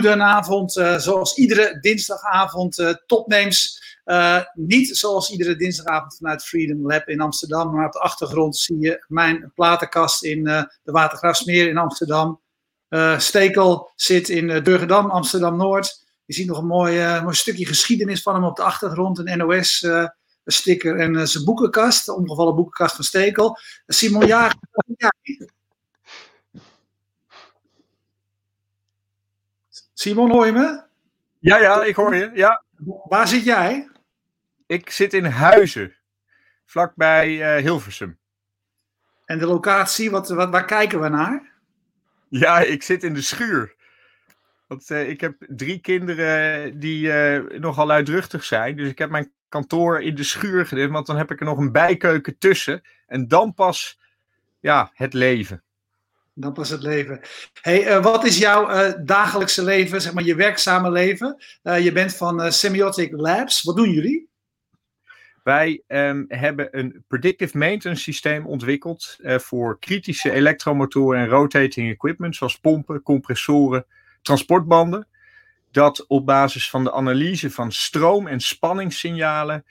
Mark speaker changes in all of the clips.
Speaker 1: Goedenavond, uh, zoals iedere dinsdagavond uh, topnames. niet zoals iedere dinsdagavond vanuit Freedom Lab in Amsterdam, maar op de achtergrond zie je mijn platenkast in de Watergraafsmeer in Amsterdam. Stekel zit in Durgedam, Amsterdam-Noord. Je ziet nog een mooi, mooi stukje geschiedenis van hem op de achtergrond, een NOS sticker en zijn boekenkast, de omgevallen boekenkast van Stekel. Simon Jager, Simon, hoor je me?
Speaker 2: Ja, ja, ik hoor je. Ja.
Speaker 1: Waar zit jij?
Speaker 2: Ik zit in Huizen, vlakbij uh, Hilversum.
Speaker 1: En de locatie, wat, wat, waar kijken we naar?
Speaker 2: Ja, ik zit in de schuur. Want uh, ik heb drie kinderen die uh, nogal luidruchtig zijn. Dus ik heb mijn kantoor in de schuur gedaan. Want dan heb ik er nog een bijkeuken tussen. En dan pas ja, het leven.
Speaker 1: Dan pas het leven. Hey, uh, wat is jouw uh, dagelijkse leven, zeg maar je werkzame leven? Uh, je bent van Semiotic Labs. Wat doen jullie?
Speaker 2: Wij um, hebben een predictive maintenance systeem ontwikkeld voor kritische elektromotoren en rotating equipment, zoals pompen, compressoren, transportbanden. Dat op basis van de analyse van stroom- en spanningssignalen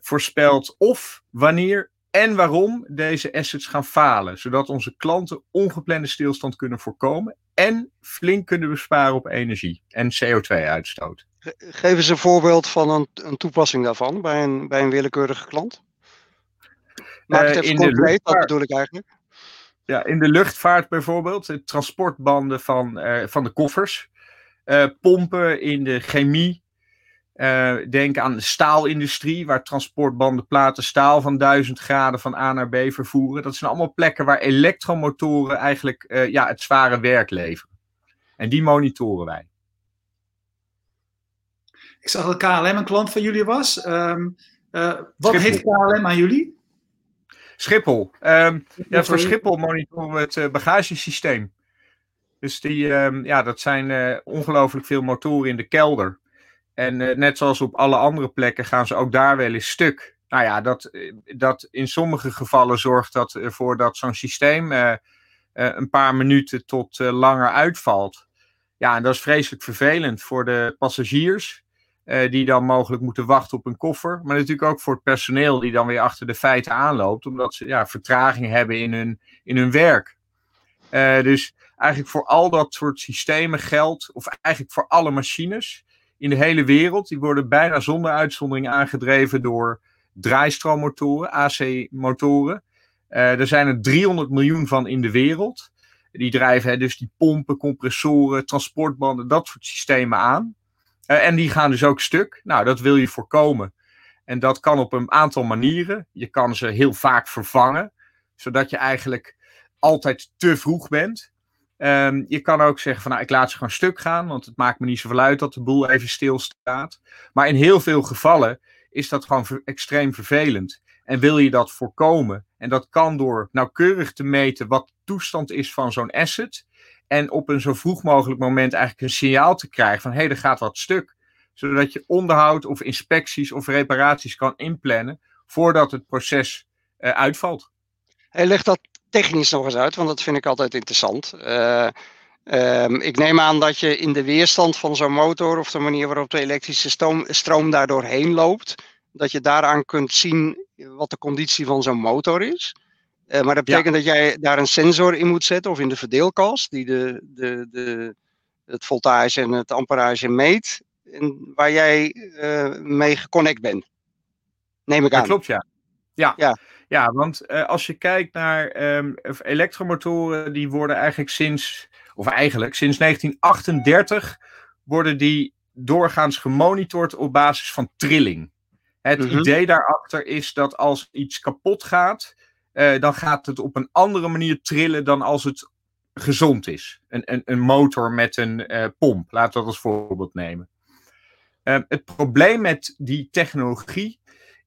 Speaker 2: voorspelt of wanneer en waarom deze assets gaan falen, zodat onze klanten ongeplande stilstand kunnen voorkomen en flink kunnen besparen op energie en CO2-uitstoot.
Speaker 3: Geef eens een voorbeeld van een, een, toepassing daarvan bij een, bij een willekeurige klant. Maak het eh, even uh, concreet, wat bedoel ik eigenlijk?
Speaker 2: Ja, in de luchtvaart bijvoorbeeld, de transportbanden van, uh, van de koffers, uh, pompen in de chemie, uh, denk aan de staalindustrie, waar transportbanden platen staal van 1000 graden van A naar B vervoeren. Dat zijn allemaal plekken waar elektromotoren eigenlijk uh, ja, het zware werk leveren. En die monitoren wij.
Speaker 1: Ik zag dat KLM een klant van jullie was. Um, uh, wat heeft KLM aan jullie?
Speaker 2: Schiphol. Um, ja, voor Schiphol monitoren we het bagagesysteem. Dus die, um, ja, dat zijn ongelooflijk veel motoren in de kelder. En uh, net zoals op alle andere plekken gaan ze ook daar wel eens stuk. Nou ja, dat, eh, dat in sommige gevallen zorgt dat ervoor dat zo'n systeem uh, een paar minuten tot langer uitvalt. Ja, en dat is vreselijk vervelend voor de passagiers, die dan mogelijk moeten wachten op een koffer. Maar natuurlijk ook voor het personeel die dan weer achter de feiten aanloopt, omdat ze ja, vertraging hebben in hun, in hun werk. dus eigenlijk voor al dat soort systemen geldt, of eigenlijk voor alle machines in de hele wereld. Die worden bijna zonder uitzondering aangedreven door draaistroommotoren, AC-motoren. Uh, er zijn er 300 miljoen van in de wereld. Die drijven hè, dus die pompen, compressoren, transportbanden, dat soort systemen aan. Uh, en die gaan dus ook stuk. Nou, dat wil je voorkomen. En dat kan op een aantal manieren. Je kan ze heel vaak vervangen, zodat je eigenlijk altijd te vroeg bent. Um, je kan ook zeggen van nou, ik laat ze gewoon stuk gaan, want het maakt me niet zoveel uit dat de boel even stilstaat. Maar in heel veel gevallen is dat gewoon extreem vervelend. En wil je dat voorkomen? En dat kan door nauwkeurig te meten wat de toestand is van zo'n asset. En op een zo vroeg mogelijk moment eigenlijk een signaal te krijgen van hé, hey, er gaat wat stuk. Zodat je onderhoud of inspecties of reparaties kan inplannen voordat het proces uh, uitvalt.
Speaker 3: Hij legt dat technisch nog eens uit, want dat vind ik altijd interessant. Uh, um, ik neem aan dat je in de weerstand van zo'n motor of de manier waarop de elektrische stroom, stroom daar doorheen loopt, dat je daaraan kunt zien wat de conditie van zo'n motor is. Uh, maar dat betekent ja. dat jij daar een sensor in moet zetten of in de verdeelkast die de, de, de, het voltage en het amperage meet. En waar jij uh, mee geconnect bent. Neem ik aan.
Speaker 2: Dat klopt, ja. Ja, ja. Ja want uh, als je kijkt naar um, elektromotoren, die worden eigenlijk sinds, of eigenlijk sinds 1938, worden die doorgaans gemonitord op basis van trilling. Het mm -hmm. idee daarachter is dat als iets kapot gaat, uh, dan gaat het op een andere manier trillen dan als het gezond is. Een, een, een motor met een uh, pomp, laten we dat als voorbeeld nemen. Uh, het probleem met die technologie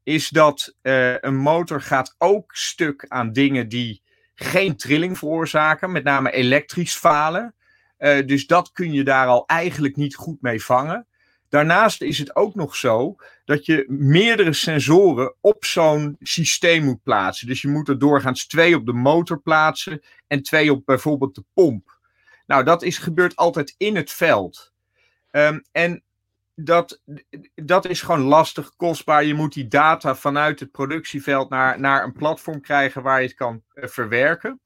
Speaker 2: is dat uh, een motor gaat ook stuk aan dingen die geen trilling veroorzaken, met name elektrisch falen. Uh, dus dat kun je daar al eigenlijk niet goed mee vangen. Daarnaast is het ook nog zo dat je meerdere sensoren op zo'n systeem moet plaatsen. Dus je moet er doorgaans twee op de motor plaatsen en twee op bijvoorbeeld de pomp. Nou, dat is gebeurt altijd in het veld. Ehm, en dat, dat is gewoon lastig, kostbaar. Je moet die data vanuit het productieveld naar, naar een platform krijgen waar je het kan uh, verwerken.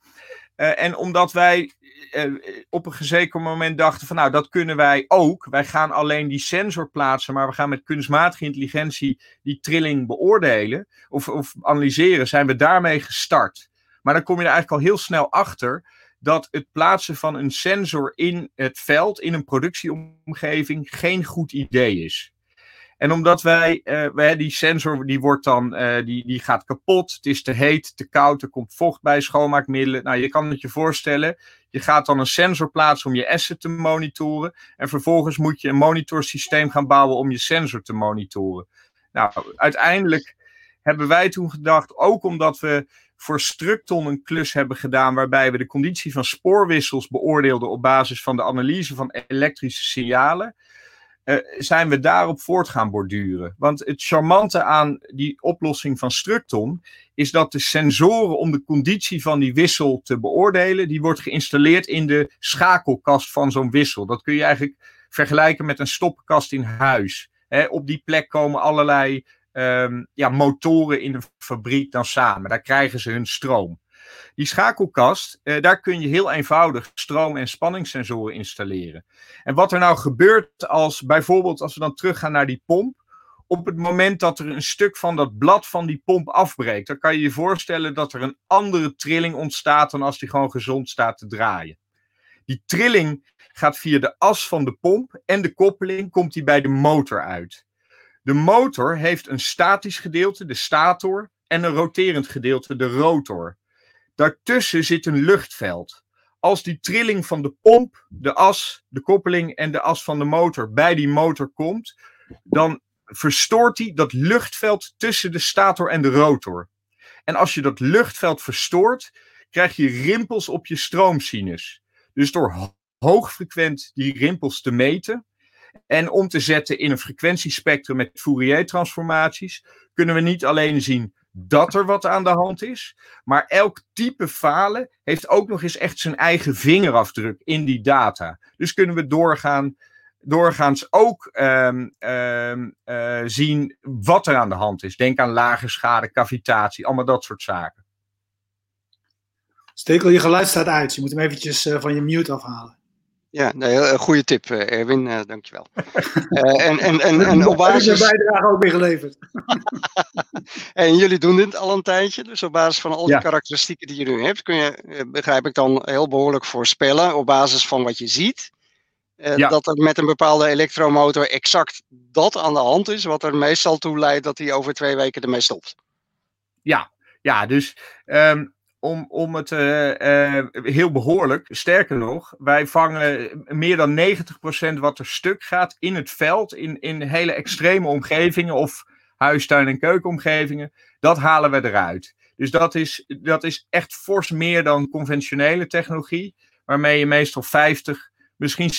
Speaker 2: Uh, en omdat wij uh, op een gezeken moment dachten van nou, dat kunnen wij ook. Wij gaan alleen die sensor plaatsen, maar we gaan met kunstmatige intelligentie die trilling beoordelen of, of analyseren. Zijn we daarmee gestart. Maar dan kom je er eigenlijk al heel snel achter dat het plaatsen van een sensor in het veld, in een productieomgeving, geen goed idee is. En omdat wij, uh, wij die sensor die wordt dan, uh, die, die gaat kapot. Het is te heet, te koud, er komt vocht bij, schoonmaakmiddelen. Nou, je kan het je voorstellen. Je gaat dan een sensor plaatsen om je asset te monitoren. En vervolgens moet je een monitorsysteem gaan bouwen om je sensor te monitoren. Nou, uiteindelijk hebben wij toen gedacht, ook omdat we voor Structon een klus hebben gedaan waarbij we de conditie van spoorwissels beoordeelden op basis van de analyse van elektrische signalen, uh, zijn we daarop voort gaan borduren. Want het charmante aan die oplossing van Structon is dat de sensoren om de conditie van die wissel te beoordelen, die wordt geïnstalleerd in de schakelkast van zo'n wissel. Dat kun je eigenlijk vergelijken met een stoppenkast in huis. Op die plek komen allerlei um, ja, motoren in de fabriek dan samen. Daar krijgen ze hun stroom. Die schakelkast, uh, daar kun je heel eenvoudig stroom- en spanningssensoren installeren. En wat er nou gebeurt als bijvoorbeeld als we dan teruggaan naar die pomp, op het moment dat er een stuk van dat blad van die pomp afbreekt, dan kan je je voorstellen dat er een andere trilling ontstaat dan als die gewoon gezond staat te draaien. Die trilling gaat via de as van de pomp en de koppeling komt die bij de motor uit. De motor heeft een statisch gedeelte, de stator, en een roterend gedeelte, de rotor. Daartussen zit een luchtveld. Als die trilling van de pomp, de as, de koppeling en de as van de motor bij die motor komt, dan verstoort hij dat luchtveld tussen de stator en de rotor. En als je dat luchtveld verstoort, krijg je rimpels op je stroomsinus. Dus door hoogfrequent die rimpels te meten en om te zetten in een frequentiespectrum met Fourier-transformaties, kunnen we niet alleen zien dat er wat aan de hand is. Maar elk type falen heeft ook nog eens echt zijn eigen vingerafdruk in die data. Dus kunnen we doorgaan, doorgaans ook um, um, uh, zien wat er aan de hand is. Denk aan lage schade, cavitatie, allemaal dat soort zaken.
Speaker 1: Stekel, je geluid staat uit. Je moet hem eventjes uh, van je mute afhalen.
Speaker 3: Ja, nee, een goede tip, Erwin. Uh, dankjewel. uh, en, en, en, en op basis...
Speaker 1: je bijdrage ook weer geleverd.
Speaker 3: en jullie doen dit al een tijdje. Dus op basis van al die ja. karakteristieken die je nu hebt, kun je, begrijp ik dan, heel behoorlijk voorspellen op basis van wat je ziet. Uh, ja. Dat er met een bepaalde elektromotor exact dat aan de hand is, wat er meestal toe leidt dat hij over twee weken ermee stopt.
Speaker 2: Ja, ja dus um, om, om het uh, uh, heel behoorlijk. Sterker nog, wij vangen meer dan 90% wat er stuk gaat in het veld, in, in hele extreme omgevingen of huistuin- en keukenomgevingen. Dat halen we eruit. Dus dat is, dat is echt fors meer dan conventionele technologie, waarmee je meestal 50, misschien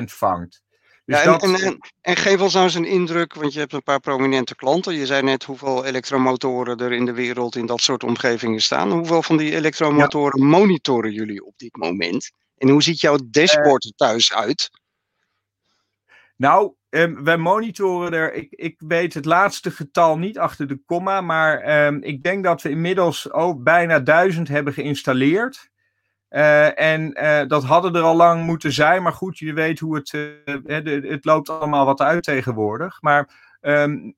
Speaker 2: 60% vangt.
Speaker 3: Dus ja, en, dat... en, en, en, geef ons nou eens een indruk, want je hebt een paar prominente klanten. Je zei net hoeveel elektromotoren er in de wereld in dat soort omgevingen staan. Hoeveel van die elektromotoren ja. monitoren jullie op dit moment? En hoe ziet jouw dashboard er thuis uit?
Speaker 2: Nou, um, wij monitoren er, ik, ik weet het laatste getal niet achter de komma, maar um, ik denk dat we inmiddels ook bijna duizend hebben geïnstalleerd. Uh, en uh, dat hadden er al lang moeten zijn. Maar goed, je weet hoe het. Uh, het loopt allemaal wat uit tegenwoordig. Maar um,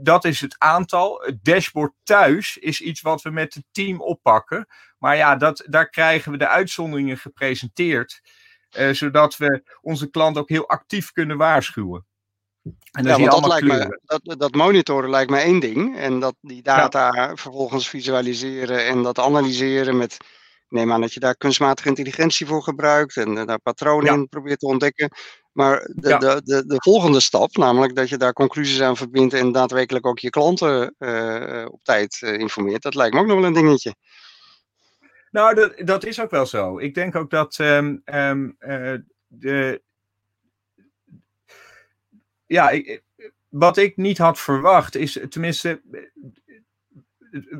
Speaker 2: dat is het aantal. Het dashboard thuis is iets wat we met het team oppakken. Maar ja, dat, daar krijgen we de uitzonderingen gepresenteerd. zodat we onze klant ook heel actief kunnen waarschuwen.
Speaker 3: En ja, want dat, lijkt me, dat, dat, monitoren lijkt me één ding. En dat die data ja. vervolgens visualiseren en dat analyseren met neem aan dat je daar kunstmatige intelligentie voor gebruikt en daar patronen ja. in probeert te ontdekken. Maar de, ja. de, de, de, volgende stap, namelijk dat je daar conclusies aan verbindt en daadwerkelijk ook je klanten uh, op tijd uh, informeert, dat lijkt me ook nog wel een dingetje.
Speaker 2: Nou, dat, dat is ook wel zo. Ik denk ook dat um, um, uh, de. Ja, ik, wat ik niet had verwacht is, tenminste,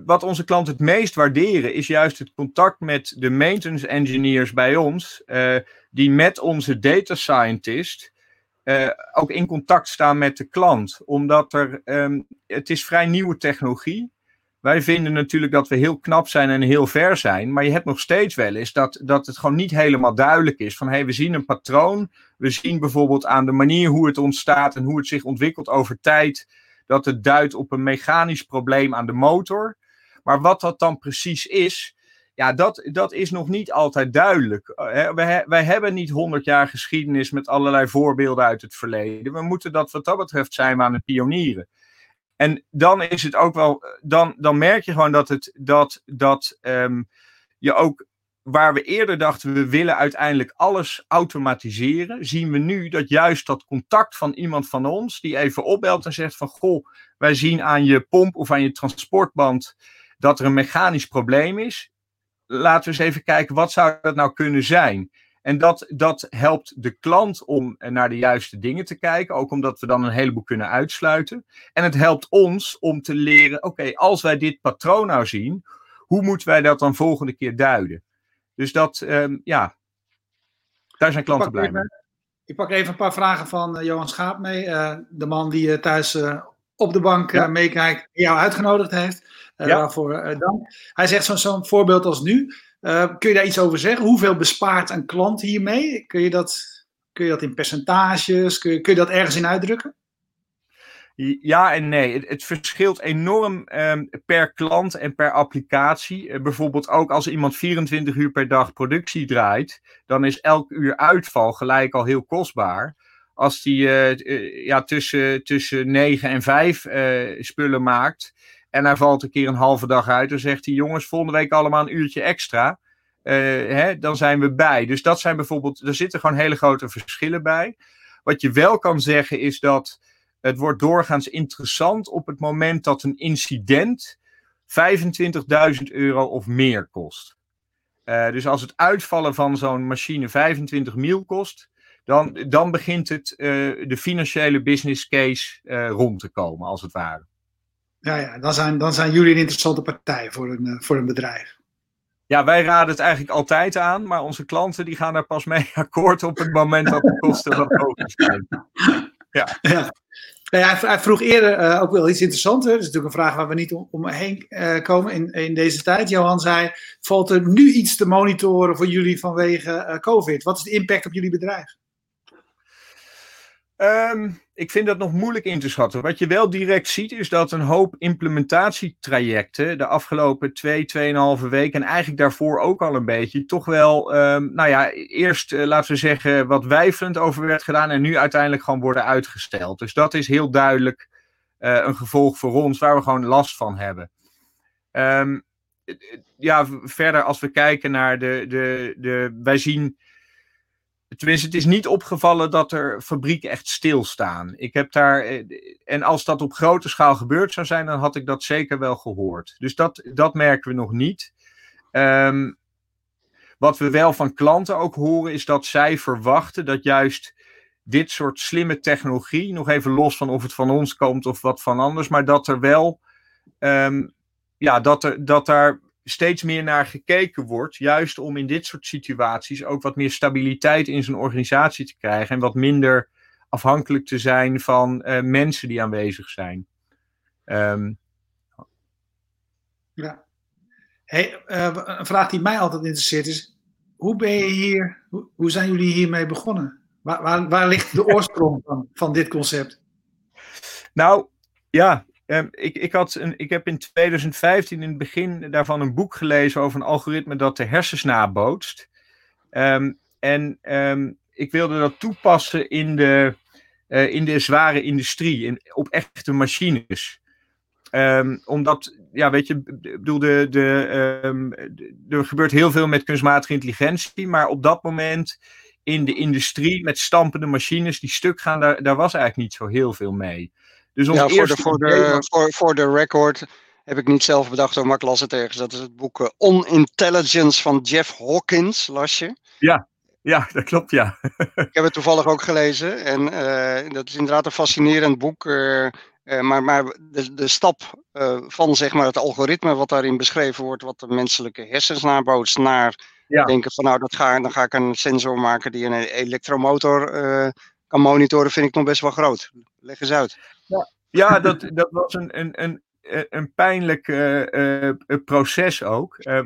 Speaker 2: wat onze klanten het meest waarderen is juist het contact met de maintenance engineers bij ons, uh, die met onze data scientist uh, ook in contact staan met de klant. Omdat er, um, het is vrij nieuwe technologie. Wij vinden natuurlijk dat we heel knap zijn en heel ver zijn, maar je hebt nog steeds wel eens dat, dat het gewoon niet helemaal duidelijk is. Van hé, hey, we zien een patroon, we zien bijvoorbeeld aan de manier hoe het ontstaat en hoe het zich ontwikkelt over tijd, dat het duidt op een mechanisch probleem aan de motor. Maar wat dat dan precies is, ja, dat, dat is nog niet altijd duidelijk. Eh, wij, hebben niet honderd jaar geschiedenis met allerlei voorbeelden uit het verleden. We moeten dat wat dat betreft zijn we aan het pionieren. En dan is het ook wel, dan, dan merk je gewoon dat, het, dat, dat um, je ook, waar we eerder dachten we willen uiteindelijk alles automatiseren, zien we nu dat juist dat contact van iemand van ons, die even opbelt en zegt van, goh, wij zien aan je pomp of aan je transportband dat er een mechanisch probleem is. Laten we eens even kijken, wat zou dat nou kunnen zijn? En dat, dat helpt de klant om naar de juiste dingen te kijken, ook omdat we dan een heleboel kunnen uitsluiten. En het helpt ons om te leren, oké, als wij dit patroon nou zien, hoe moeten wij dat dan volgende keer duiden? Dus dat, um, ja, daar zijn klanten blij mee.
Speaker 1: Ik pak even een paar vragen van uh, Johan Schaap mee, uh, de man die uh, thuis op de bank ja. meekijkt, jou uitgenodigd heeft. Ja. Daarvoor dank. Hij zegt zo'n zo voorbeeld als nu. Kun je daar iets over zeggen? Hoeveel bespaart een klant hiermee? Kun je dat, kun je dat in percentages? Kun je, kun je dat ergens in uitdrukken?
Speaker 2: Ja en nee. Het, het verschilt enorm um, per klant en per applicatie. Uh, bijvoorbeeld ook als iemand 24 uur per dag productie draait, dan is elk uur uitval gelijk al heel kostbaar. Als die uh, ja, tussen, tussen 9 en 5 spullen maakt, en hij valt een keer een halve dag uit. Dan zegt hij: Jongens, volgende week allemaal een uurtje extra. Hè, dan zijn we bij. Dus dat zijn bijvoorbeeld. Er zitten gewoon hele grote verschillen bij. Wat je wel kan zeggen is dat. Het wordt doorgaans interessant op het moment dat een incident 25.000 euro of meer kost. Uh, dus als het uitvallen van zo'n machine 25 mil kost, dan, dan begint het, uh, de financiële business case uh, rond te komen, als het ware.
Speaker 1: Ja, ja dan, zijn, dan zijn jullie een interessante partij voor een, voor een bedrijf.
Speaker 2: Ja, wij raden het eigenlijk altijd aan, maar onze klanten die gaan er pas mee akkoord op het moment dat de kosten wat hoger zijn.
Speaker 1: Ja. ja. Ja, hij vroeg eerder uh, ook wel iets interessants. Dat is natuurlijk een vraag waar we niet om, omheen uh, komen in, in deze tijd. Johan zei, valt er nu iets te monitoren voor jullie vanwege uh, COVID? Wat is de impact op jullie bedrijf?
Speaker 2: Um, ik vind dat nog moeilijk in te schatten. Wat je wel direct ziet, is dat een hoop implementatietrajecten de afgelopen twee, tweeënhalve weken en eigenlijk daarvoor ook al een beetje, toch wel, um, nou ja, eerst uh, laten we zeggen wat wijfelend over werd gedaan en nu uiteindelijk gewoon worden uitgesteld. Dus dat is heel duidelijk uh, een gevolg voor ons waar we gewoon last van hebben. Um, ja, verder als we kijken naar de, de, de wij zien Tenminste, het is niet opgevallen dat er fabrieken echt stilstaan. Ik heb daar. Eh, en als dat op grote schaal gebeurd zou zijn, dan had ik dat zeker wel gehoord. Dus dat, dat merken we nog niet. Um, wat we wel van klanten ook horen, is dat zij verwachten dat juist dit soort slimme technologie, nog even los van of het van ons komt of wat van anders, maar dat er wel. Um, ja, dat, er, dat daar steeds meer naar gekeken wordt. Juist om in dit soort situaties ook wat meer stabiliteit in zijn organisatie te krijgen. En wat minder afhankelijk te zijn van uh, mensen die aanwezig zijn. Um,
Speaker 1: ja. Hey, uh, een vraag die mij altijd interesseert is: hoe ben je hier, hoe, hoe zijn jullie hiermee begonnen? Waar, waar, waar ligt de oorsprong van, van dit concept?
Speaker 2: Nou, ja, Um, ik, ik, had een, ik heb in 2015 in het begin daarvan een boek gelezen over een algoritme dat de hersens nabootst. Um, en um, ik wilde dat toepassen in de, uh, in de zware industrie, in, op echte machines. omdat, ja, weet je, bedoel, de, de, er gebeurt heel veel met kunstmatige intelligentie, maar op dat moment in de industrie met stampende machines die stuk gaan, daar was eigenlijk niet zo heel veel mee.
Speaker 3: Dus ons ja, voor, de, voor, de, voor, voor de record heb ik niet zelf bedacht, maar ik las het ergens. Dat is het boek uh, On Intelligence van Jeff Hawkins, las je?
Speaker 2: Ja, ja, dat klopt, ja.
Speaker 3: ik heb het toevallig ook gelezen. En uh, dat is inderdaad een fascinerend boek. Uh, maar maar de, de stap van zeg maar, het algoritme wat daarin beschreven wordt, wat de menselijke hersens nabootst, naar denken van nou, dat ga, dan ga ik een sensor maken die een elektromotor kan monitoren, vind ik nog best wel groot. Leg eens uit.
Speaker 2: Ja, ja dat, dat was een, een, een, een pijnlijk uh, proces ook. Uh,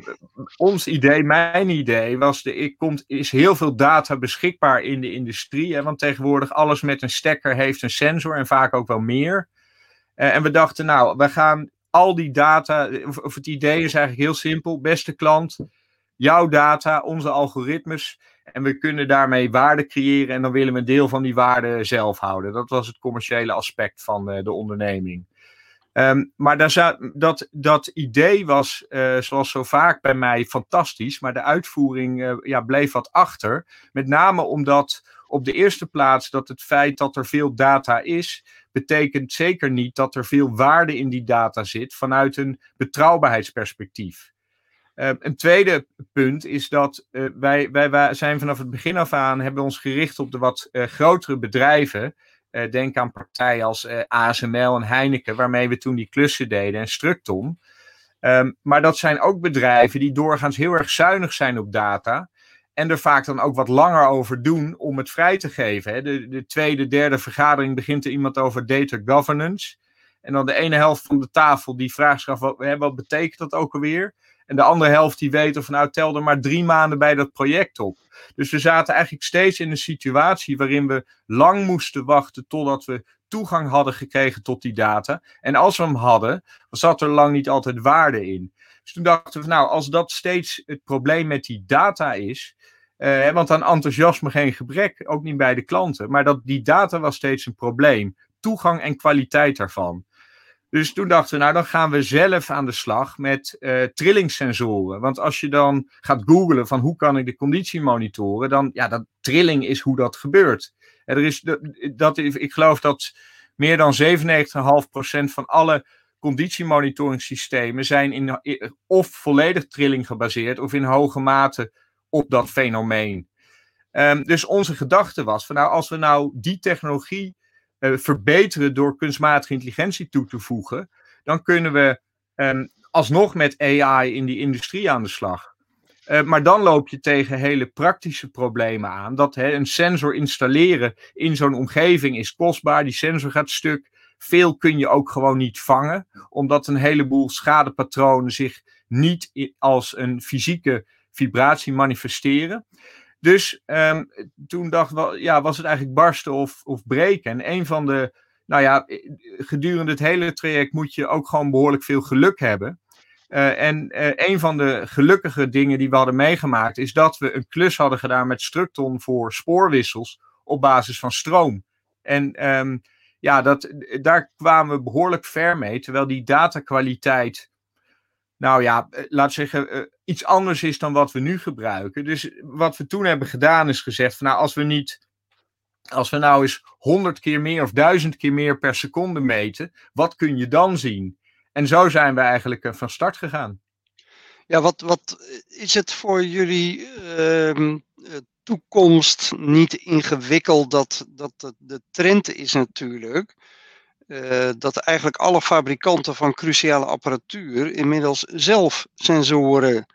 Speaker 2: ons idee, mijn idee, was de, ik komt, is heel veel data beschikbaar in de industrie. Hè, want tegenwoordig alles met een stekker heeft een sensor en vaak ook wel meer. en we dachten, nou, we gaan al die data, of het idee is eigenlijk heel simpel. Beste klant, jouw data, onze algoritmes en we kunnen daarmee waarde creëren en dan willen we een deel van die waarde zelf houden. Dat was het commerciële aspect van uh, de onderneming. Um, maar daar dat, dat idee was, uh, zoals zo vaak bij mij, fantastisch. Maar de uitvoering uh, ja, bleef wat achter. Met name omdat op de eerste plaats dat het feit dat er veel data is, betekent zeker niet dat er veel waarde in die data zit vanuit een betrouwbaarheidsperspectief. Uh, een tweede punt is dat uh, wij, wij, wij, zijn vanaf het begin af aan hebben ons gericht op de wat uh, grotere bedrijven. denk aan partijen als ASML en Heineken, waarmee we toen die klussen deden en Structon. Um, maar dat zijn ook bedrijven die doorgaans heel erg zuinig zijn op data. En er vaak dan ook wat langer over doen om het vrij te geven. Hè. De, de tweede, derde vergadering begint er iemand over data governance. En dan de ene helft van de tafel die vraagt zich af, wat, wat betekent dat ook alweer? En de andere helft die weet van nou tel er maar drie maanden bij dat project op. Dus we zaten eigenlijk steeds in een situatie waarin we lang moesten wachten totdat we toegang hadden gekregen tot die data. En als we hem hadden, zat er lang niet altijd waarde in. Dus toen dachten we, nou, als dat steeds het probleem met die data is. Eh, want aan enthousiasme geen gebrek, ook niet bij de klanten. Maar dat die data was steeds een probleem. Toegang en kwaliteit daarvan. Dus toen dachten we, nou dan gaan we zelf aan de slag met uh, trillingssensoren. Want als je dan gaat googlen van hoe kan ik de conditie monitoren, dan ja, dat trilling is hoe dat gebeurt. er is dat, ik geloof dat meer dan 97,5% van alle conditiemonitoringsystemen zijn in, of volledig trilling gebaseerd of in hoge mate op dat fenomeen. Um, dus onze gedachte was van nou, als we nou die technologie uh, verbeteren door kunstmatige intelligentie toe te voegen, dan kunnen we um, alsnog met AI in die industrie aan de slag. Uh, maar dan loop je tegen hele praktische problemen aan. Dat hè, een sensor installeren in zo'n omgeving is kostbaar. Die sensor gaat stuk. Veel kun je ook gewoon niet vangen, omdat een heleboel schadepatronen zich niet als een fysieke vibratie manifesteren. Dus um, toen dacht we, ja, was het eigenlijk barsten of, of breken. En een van de, nou ja, gedurende het hele traject moet je ook gewoon behoorlijk veel geluk hebben. Uh, en uh, een van de gelukkige dingen die we hadden meegemaakt, is dat we een klus hadden gedaan met Structon voor spoorwissels op basis van stroom. En um, ja, dat, daar kwamen we behoorlijk ver mee, terwijl die datakwaliteit nou ja, eh, laat zeggen, uh, iets anders is dan wat we nu gebruiken. Dus wat we toen hebben gedaan is gezegd van nou, als we niet, als we nou eens honderd keer meer of duizend keer meer per seconde meten, wat kun je dan zien? En zo zijn we eigenlijk uh, van start gegaan.
Speaker 3: Ja, wat, wat is het voor jullie uh, toekomst niet ingewikkeld? Dat, dat de trend is natuurlijk uh, dat eigenlijk alle fabrikanten van cruciale apparatuur inmiddels zelf sensoren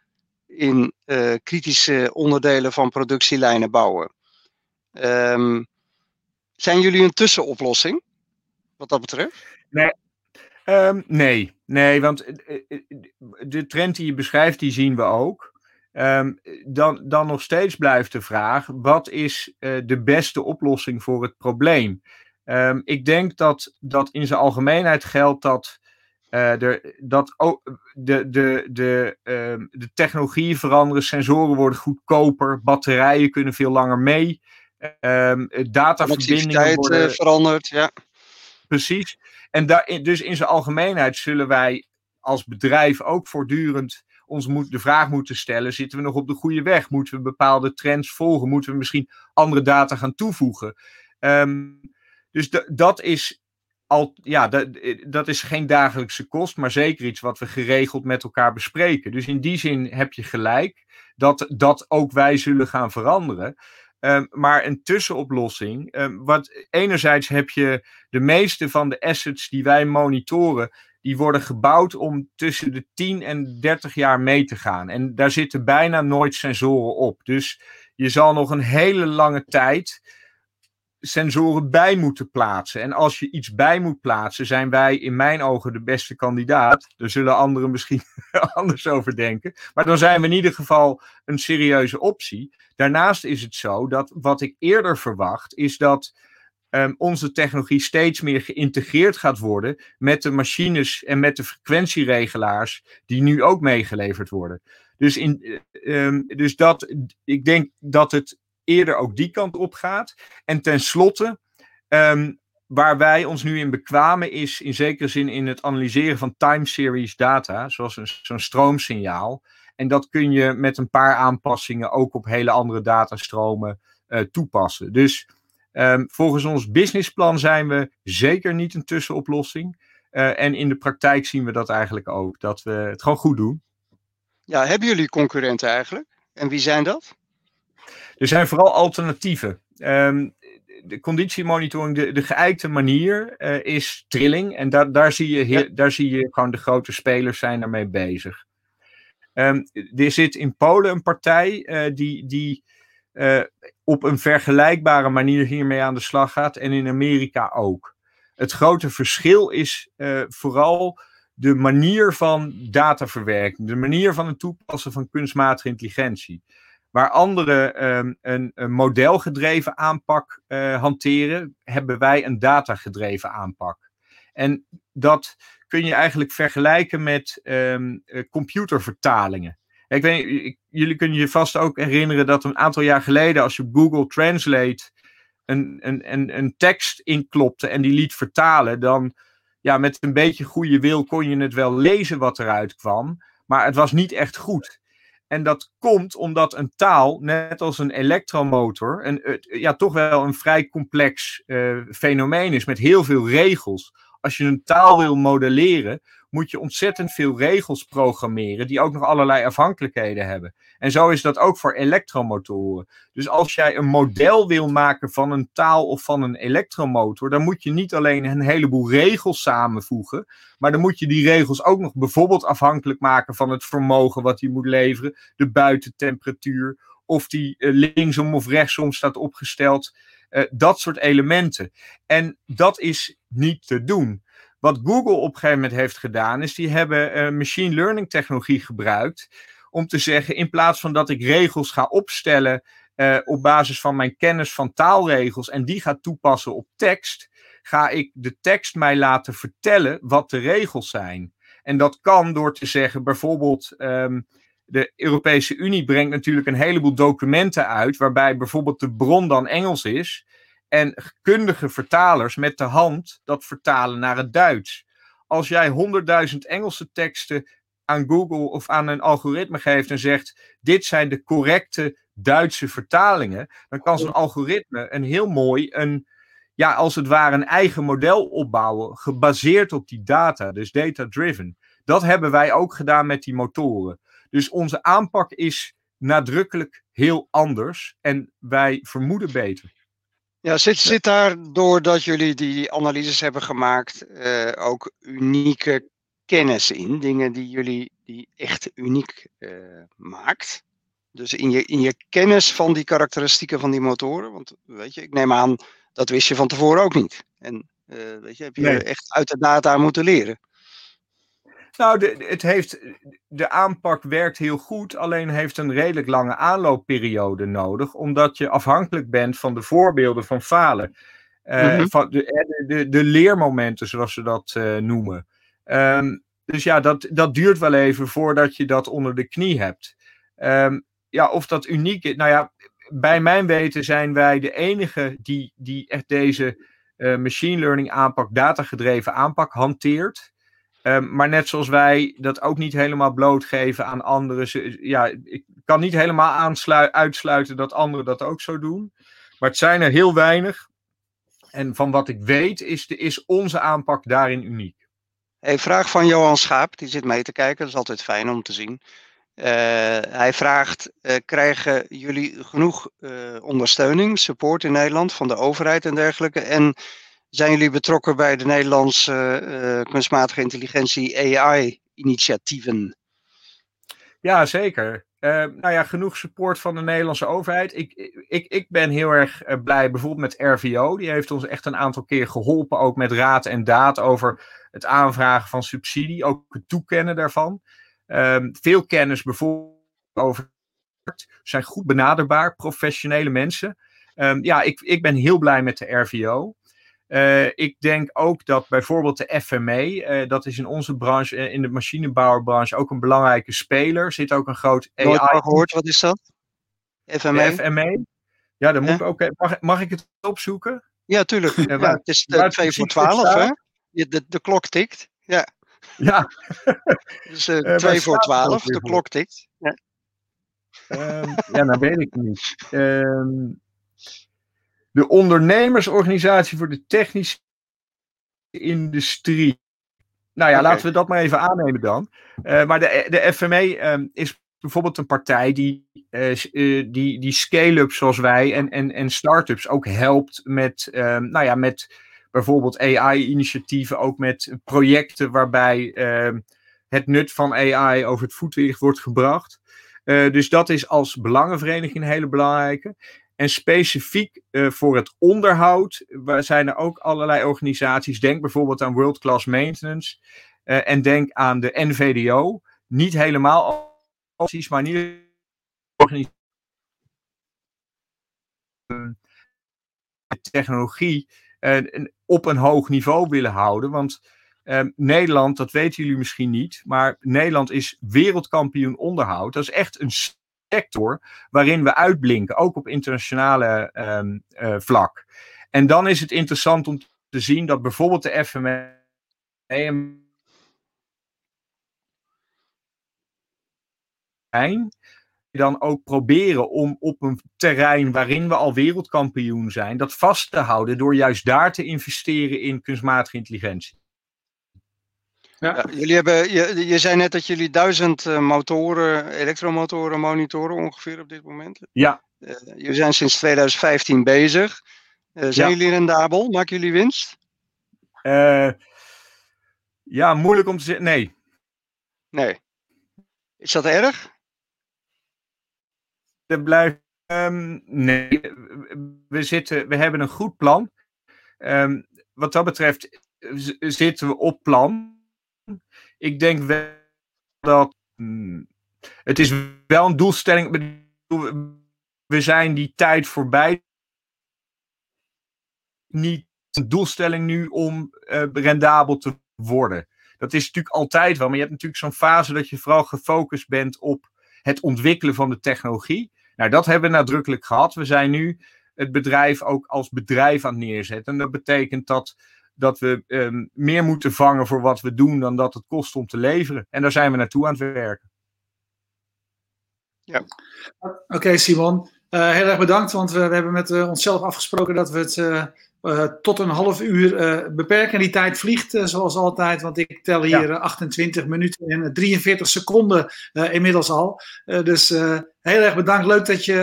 Speaker 3: in uh, kritische onderdelen van productielijnen bouwen. Um, zijn jullie een tussenoplossing wat dat betreft?
Speaker 2: Nee. Um, nee, nee, want eh, de trend die je beschrijft, die zien we ook. Um, dan, dan nog steeds blijft de vraag: wat is de beste oplossing voor het probleem? Um, ik denk dat, dat in zijn algemeenheid geldt dat, uh, er, dat ook de, de, de, um, de technologieën veranderen, sensoren worden goedkoper, batterijen kunnen veel langer mee, um, dataverbindingen worden
Speaker 3: veranderd, ja.
Speaker 2: Precies. En daar, dus in zijn algemeenheid zullen wij als bedrijf ook voortdurend ons moet, de vraag moeten stellen: zitten we nog op de goede weg? Moeten we bepaalde trends volgen? Moeten we misschien andere data gaan toevoegen? Um, dus dat is al, ja, dat, dat is geen dagelijkse kost, maar zeker iets wat we geregeld met elkaar bespreken. Dus in die zin heb je gelijk dat, dat ook wij zullen gaan veranderen. Ehm, maar een tussenoplossing. Um, wat, enerzijds heb je de meeste van de assets die wij monitoren, die worden gebouwd om tussen de 10 en 30 jaar mee te gaan. En daar zitten bijna nooit sensoren op. Dus je zal nog een hele lange tijd sensoren bij moeten plaatsen. En als je iets bij moet plaatsen, zijn wij in mijn ogen de beste kandidaat. Daar zullen anderen misschien anders over denken. Maar dan zijn we in ieder geval een serieuze optie. Daarnaast is het zo dat wat ik eerder verwacht, is dat um, onze technologie steeds meer geïntegreerd gaat worden met de machines en met de frequentieregelaars die nu ook meegeleverd worden. Dus, in, um, dus dat, ik denk dat het eerder ook die kant op gaat. En tenslotte, um, waar wij ons nu in bekwamen is in zekere zin in het analyseren van time series data, zoals zo'n stroomsignaal. En dat kun je met een paar aanpassingen ook op hele andere datastromen uh, toepassen. Dus um, volgens ons businessplan zijn we zeker niet een tussenoplossing. Uh, en in de praktijk zien we dat eigenlijk ook, dat we het gewoon goed doen.
Speaker 3: Ja, hebben jullie concurrenten eigenlijk? En wie zijn dat?
Speaker 2: Er zijn vooral alternatieven. Um, de conditiemonitoring, de, de geëikte manier uh, is trilling. En da daar, zie je ja. daar zie je gewoon de grote spelers zijn daarmee bezig. Um, er zit in Polen een partij uh, die, die uh, op een vergelijkbare manier hiermee aan de slag gaat. En in Amerika ook. Het grote verschil is vooral de manier van dataverwerking. De manier van het toepassen van kunstmatige intelligentie. Waar anderen um, een, een, modelgedreven aanpak uh, hanteren, hebben wij een datagedreven aanpak. En dat kun je eigenlijk vergelijken met um, uh, computervertalingen. Ik weet, jullie kunnen je vast ook herinneren dat een aantal jaar geleden, als je Google Translate een, een, een, een tekst inklopte en die liet vertalen, dan ja, met een beetje goede wil kon je het wel lezen wat eruit kwam, maar het was niet echt goed. En dat komt omdat een taal, net als een elektromotor, een, ja, toch wel een vrij complex uh, fenomeen is met heel veel regels. Als je een taal wil modelleren, moet je ontzettend veel regels programmeren die ook nog allerlei afhankelijkheden hebben. En zo is dat ook voor elektromotoren. Dus als jij een model wil maken van een taal of van een elektromotor, dan moet je niet alleen een heleboel regels samenvoegen, maar dan moet je die regels ook nog bijvoorbeeld afhankelijk maken van het vermogen wat die moet leveren, de buitentemperatuur, of die uh, linksom of rechtsom staat opgesteld. Uh, dat soort elementen. En dat is niet te doen. Wat Google op een gegeven moment heeft gedaan, is die hebben uh, machine learning technologie gebruikt om te zeggen, in plaats van dat ik regels ga opstellen uh, op basis van mijn kennis van taalregels en die ga toepassen op tekst, ga ik de tekst mij laten vertellen wat de regels zijn. En dat kan door te zeggen, bijvoorbeeld, um, de Europese Unie brengt natuurlijk een heleboel documenten uit, waarbij bijvoorbeeld de bron dan Engels is. En kundige vertalers met de hand dat vertalen naar het Duits. Als jij 100.000 Engelse teksten aan Google of aan een algoritme geeft en zegt: dit zijn de correcte Duitse vertalingen, dan kan zo'n algoritme een heel mooi, een, ja, als het ware een eigen model opbouwen, gebaseerd op die data, dus data-driven. Dat hebben wij ook gedaan met die motoren. Dus onze aanpak is nadrukkelijk heel anders en wij vermoeden beter.
Speaker 3: Ja, zit, zit daar doordat jullie die analyses hebben gemaakt uh, ook unieke kennis in? Dingen die jullie die echt uniek uh, maakt? Dus in je, in je kennis van die karakteristieken van die motoren? Want weet je, ik neem aan, dat wist je van tevoren ook niet. En uh, weet je, heb je nee. echt uit de data moeten leren.
Speaker 2: Nou, de, het heeft, de aanpak werkt heel goed, alleen heeft een redelijk lange aanloopperiode nodig, omdat je afhankelijk bent van de voorbeelden van falen. Uh, mm -hmm. van de, de, de, leermomenten, zoals ze dat uh, noemen. Um, dus ja, dat, dat duurt wel even voordat je dat onder de knie hebt. Um, ja, of dat uniek is. Nou ja, bij mijn weten zijn wij de enige die, die echt deze uh, machine learning aanpak, datagedreven aanpak hanteert. Um, maar net zoals wij dat ook niet helemaal blootgeven aan anderen. Ja, ik kan niet helemaal uitsluiten dat anderen dat ook zo doen. Maar het zijn er heel weinig. En van wat ik weet is, de, is onze aanpak daarin uniek.
Speaker 3: Hey, vraag van Johan Schaap, die zit mee te kijken. Dat is altijd fijn om te zien. hij vraagt: krijgen jullie genoeg ondersteuning, support in Nederland van de overheid en dergelijke? En zijn jullie betrokken bij de Nederlandse kunstmatige intelligentie AI-initiatieven?
Speaker 2: Ja, zeker. Uh, nou ja, genoeg support van de Nederlandse overheid. Ik, ik, ik ben heel erg blij bijvoorbeeld met RVO. Die heeft ons echt een aantal keer geholpen, ook met raad en daad over het aanvragen van subsidie, ook het toekennen daarvan. Uh, veel kennis bijvoorbeeld over zijn goed benaderbaar, professionele mensen. Ehm, ja, ik, ik ben heel blij met de RVO. Uh, ik denk ook dat bijvoorbeeld de FME, uh, dat is in onze branche, uh, in de machinebouwerbranche, ook een belangrijke speler. Zit ook een groot AI.
Speaker 3: Nooit gehoord, wat is dat? FME?
Speaker 2: FME. Ja, dan moet ik ook. Mag, mag ik het opzoeken?
Speaker 3: Ja, tuurlijk. ja, waar, het is 2 voor 12, hè? De, de klok tikt. Ja.
Speaker 2: Ja.
Speaker 3: dus 2 voor 12, de klok tikt. Ja.
Speaker 2: Um, ja, nou weet ik niet. Um, de ondernemersorganisatie voor de technische industrie. Nou ja, okay. laten we dat maar even aannemen dan. Uh, maar de, de FME um, is bijvoorbeeld een partij die, uh, uh, die, die scale-ups zoals wij en, en, en start-ups ook helpt met, um, nou ja, met bijvoorbeeld AI-initiatieven, ook met projecten waarbij ehm, het nut van AI over het voetlicht wordt gebracht. dus dat is als belangenvereniging een hele belangrijke. En specifiek uh, voor het onderhoud zijn er ook allerlei organisaties. Denk bijvoorbeeld aan World Class Maintenance. Uh, en denk aan de NVDO. Niet helemaal organisaties, maar niet organisaties. technologie uh, op een hoog niveau willen houden. Want Nederland, dat weten jullie misschien niet, maar Nederland is wereldkampioen onderhoud. Dat is echt een sector waarin we uitblinken, ook op internationale um, uh, vlak. En dan is het interessant om te zien dat bijvoorbeeld de FME dan ook proberen om op een terrein waarin we al wereldkampioen zijn, dat vast te houden door juist daar te investeren in kunstmatige intelligentie.
Speaker 3: Ja. ja. jullie hebben, je, je zei net dat jullie duizend uh, motoren, elektromotoren monitoren ongeveer op dit moment.
Speaker 2: Ja.
Speaker 3: Uh, jullie zijn sinds 2015 bezig. Uh, zijn ja. jullie rendabel? Maken jullie winst?
Speaker 2: ja, moeilijk om te zeggen. Nee.
Speaker 3: Nee. Is dat erg?
Speaker 2: Er blijft. Um, nee. We, zitten, we hebben een goed plan. Um, wat dat betreft zitten we op plan. Ik denk wel dat. Hmm, het is wel een doelstelling. We zijn die tijd voorbij. Niet een doelstelling nu om uh, rendabel te worden. Dat is natuurlijk altijd wel. Maar je hebt natuurlijk zo'n fase dat je vooral gefocust bent op het ontwikkelen van de technologie. Nou, dat hebben we nadrukkelijk gehad. We zijn nu het bedrijf ook als bedrijf aan het neerzetten. En dat betekent dat dat we um, meer moeten vangen voor wat we doen dan dat het kost om te leveren. En daar zijn we naartoe aan het werken.
Speaker 1: Ja. Oké, okay, Simon. Uh, heel erg bedankt, want we, we hebben met uh, onszelf afgesproken dat we het uh, tot een half uur beperken. Die tijd vliegt zoals altijd, want ik tel hier ja. 28 minuten en 43 seconden inmiddels al. dus heel erg bedankt. Leuk dat je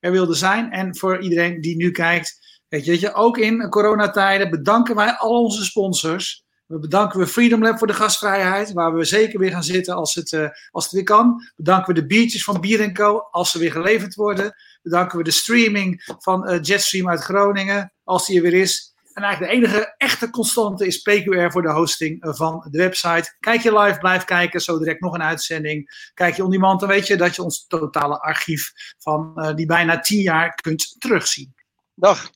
Speaker 1: er wilde zijn. En voor iedereen die nu kijkt, Weet je, je, ook in coronatijden bedanken wij al onze sponsors. We bedanken we Freedom Lab voor de gastvrijheid, waar we zeker weer gaan zitten als het, uh, als het weer kan. Bedanken we de biertjes van Bier Co als ze weer geleverd worden. Bedanken we de streaming van uh, Jetstream uit Groningen als die er weer is. En eigenlijk de enige echte constante is PQR voor de hosting uh, van de website. Kijk je live, blijf kijken. Zo direct nog een uitzending. Kijk je on demand, dan weet je dat je ons totale archief van die bijna tien jaar kunt terugzien.
Speaker 3: Dag.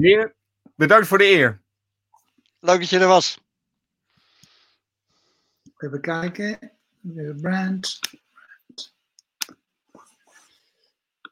Speaker 2: Heer, bedankt voor de eer.
Speaker 3: Leuk dat je er was.
Speaker 1: Even kijken. De brand.